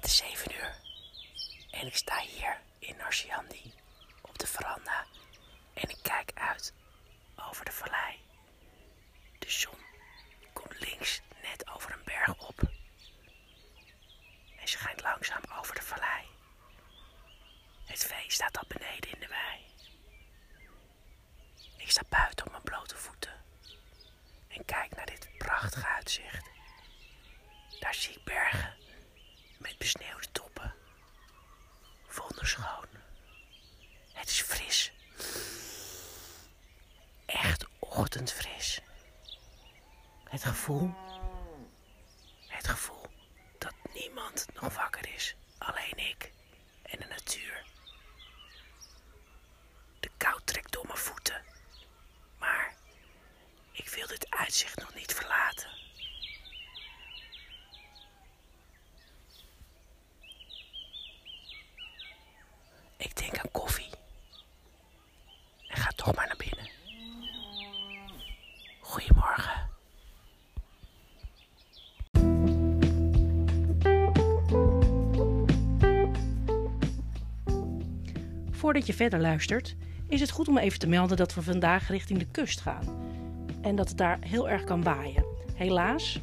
Het is 7 uur en ik sta hier in Narciandi op de veranda en ik kijk uit over de vallei. De zon komt links net over een berg op en schijnt langzaam over de vallei. Het vee staat al beneden in de wei. Ik sta buiten op mijn blote voeten en kijk naar dit prachtige uitzicht. Daar zie ik bergen Fris. Echt ochtendfris. Het gevoel. Het gevoel dat niemand nog wakker is. Alleen ik en de natuur. De kou trekt door mijn voeten. Maar ik wil dit uitzicht nog niet Voordat je verder luistert, is het goed om even te melden dat we vandaag richting de kust gaan. En dat het daar heel erg kan waaien. Helaas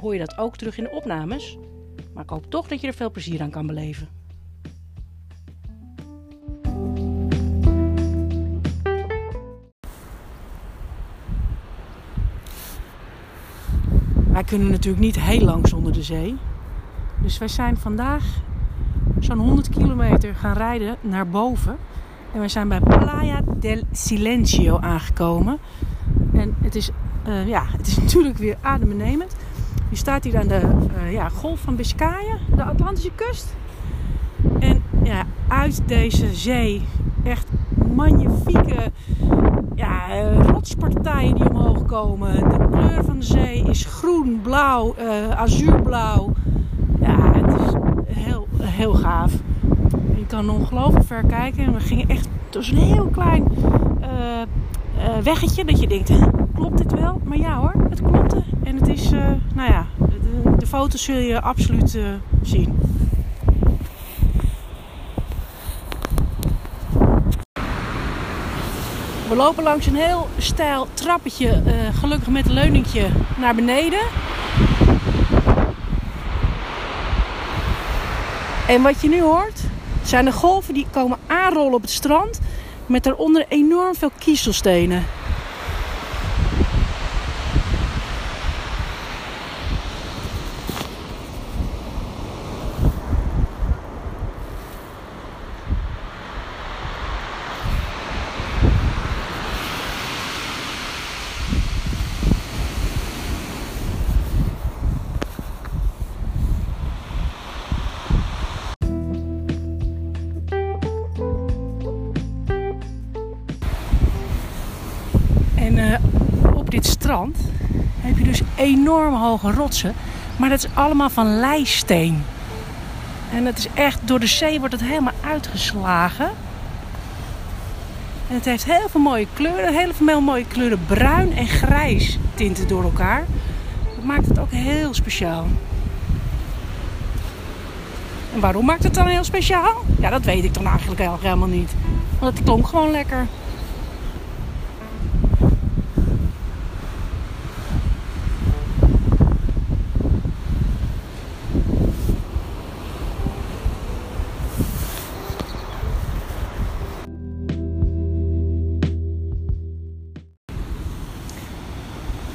hoor je dat ook terug in de opnames, maar ik hoop toch dat je er veel plezier aan kan beleven. Wij kunnen natuurlijk niet heel lang zonder de zee. Dus wij zijn vandaag zo'n 100 kilometer gaan rijden naar boven. En wij zijn bij Playa del Silencio aangekomen. En het is, eh, ja, het is natuurlijk weer adembenemend. Je staat hier aan de eh, ja, golf van Biscayen, de Atlantische kust. En ja, uit deze zee echt magnifieke ja, eh, rotspartijen die omhoog komen. De kleur van de zee is groen, blauw, azuurblauw. Heel, gaaf. Je kan ongelooflijk ver kijken. En we gingen echt door zo'n heel klein eh, eh, weggetje. Dat je denkt, klopt dit wel? Maar ja hoor, het klopte. En het is, eh, nou ja, de, de foto's zul je absoluut zien. We lopen langs een heel steil trappetje, gelukkig met een leuningje, naar beneden. En wat je nu hoort, zijn de golven die komen aanrollen op het strand. Met daaronder enorm veel kiezelstenen. En eh, op dit strand heb je dus enorm hoge rotsen. Maar dat is allemaal van leisteen. En het is echt, door de zee wordt het helemaal uitgeslagen. En het heeft heel veel mooie kleuren. Heel veel mooie kleuren bruin en grijs tinten door elkaar. Dat maakt het ook heel speciaal. En waarom maakt het dan heel speciaal? Ja, dat weet ik dan eigenlijk helemaal niet. Want het klonk gewoon lekker.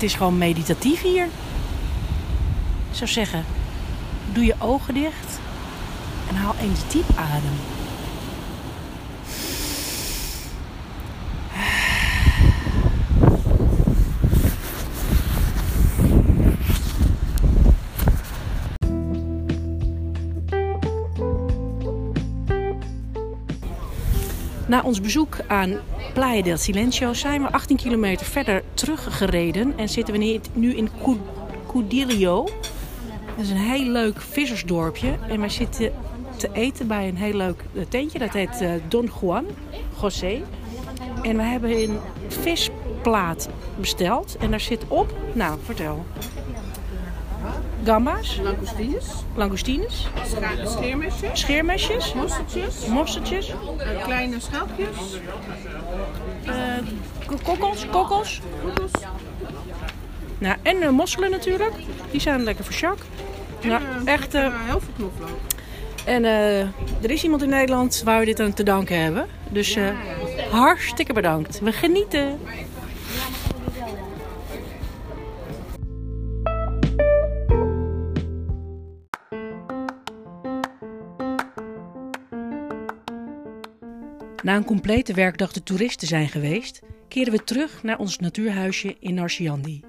Het is gewoon meditatief hier. Ik zou zeggen, doe je ogen dicht en haal eens diep adem. Na ons bezoek aan Playa del Silencio zijn we 18 kilometer verder teruggereden en zitten we nu- in Cu- Cudirio. Dat is een heel leuk vissersdorpje en wij zitten te eten bij een heel leuk eh, tentje. Dat heet eh, Don Juan José. En we hebben een visplaat besteld en daar zit op, nou vertel. Gamba's, langoustines, langoustines, scheermesjes, scheermesjes, mossertjes, mossertjes, eh, kleine schelpjes, k- kokkels, kokkels. Nou, en eh, mosselen natuurlijk. Die zijn lekker voor Jacques. Nou, echt. heel veel knoflook. en er is iemand in Nederland waar we dit aan te danken hebben. Dus hartstikke bedankt. We genieten. Na een complete werkdag de toeristen zijn geweest, keren we terug naar ons natuurhuisje in Narciandi.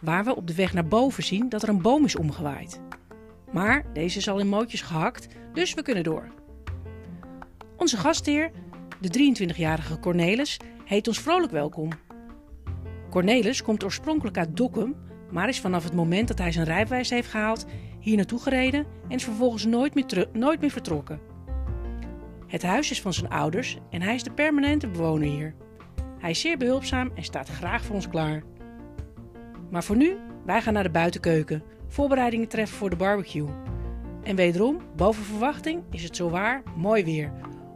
Waar we op de weg naar boven zien dat er een boom is omgewaaid. Maar deze is al in mootjes gehakt, dus we kunnen door. Onze gastheer, de 23-jarige Cornelis, heet ons vrolijk welkom. Cornelis komt oorspronkelijk uit Dokkum, maar is vanaf het moment dat hij zijn rijbewijs heeft gehaald hier naartoe gereden en is vervolgens nooit meer, nooit meer vertrokken. Het huis is van zijn ouders en hij is de permanente bewoner hier. Hij is zeer behulpzaam en staat graag voor ons klaar. Maar voor nu, wij gaan naar de buitenkeuken, voorbereidingen treffen voor de barbecue. En wederom, boven verwachting, is het zowaar mooi weer,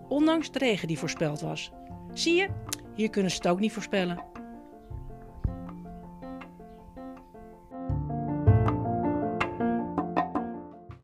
ondanks de regen die voorspeld was. Zie je, hier kunnen ze het ook niet voorspellen.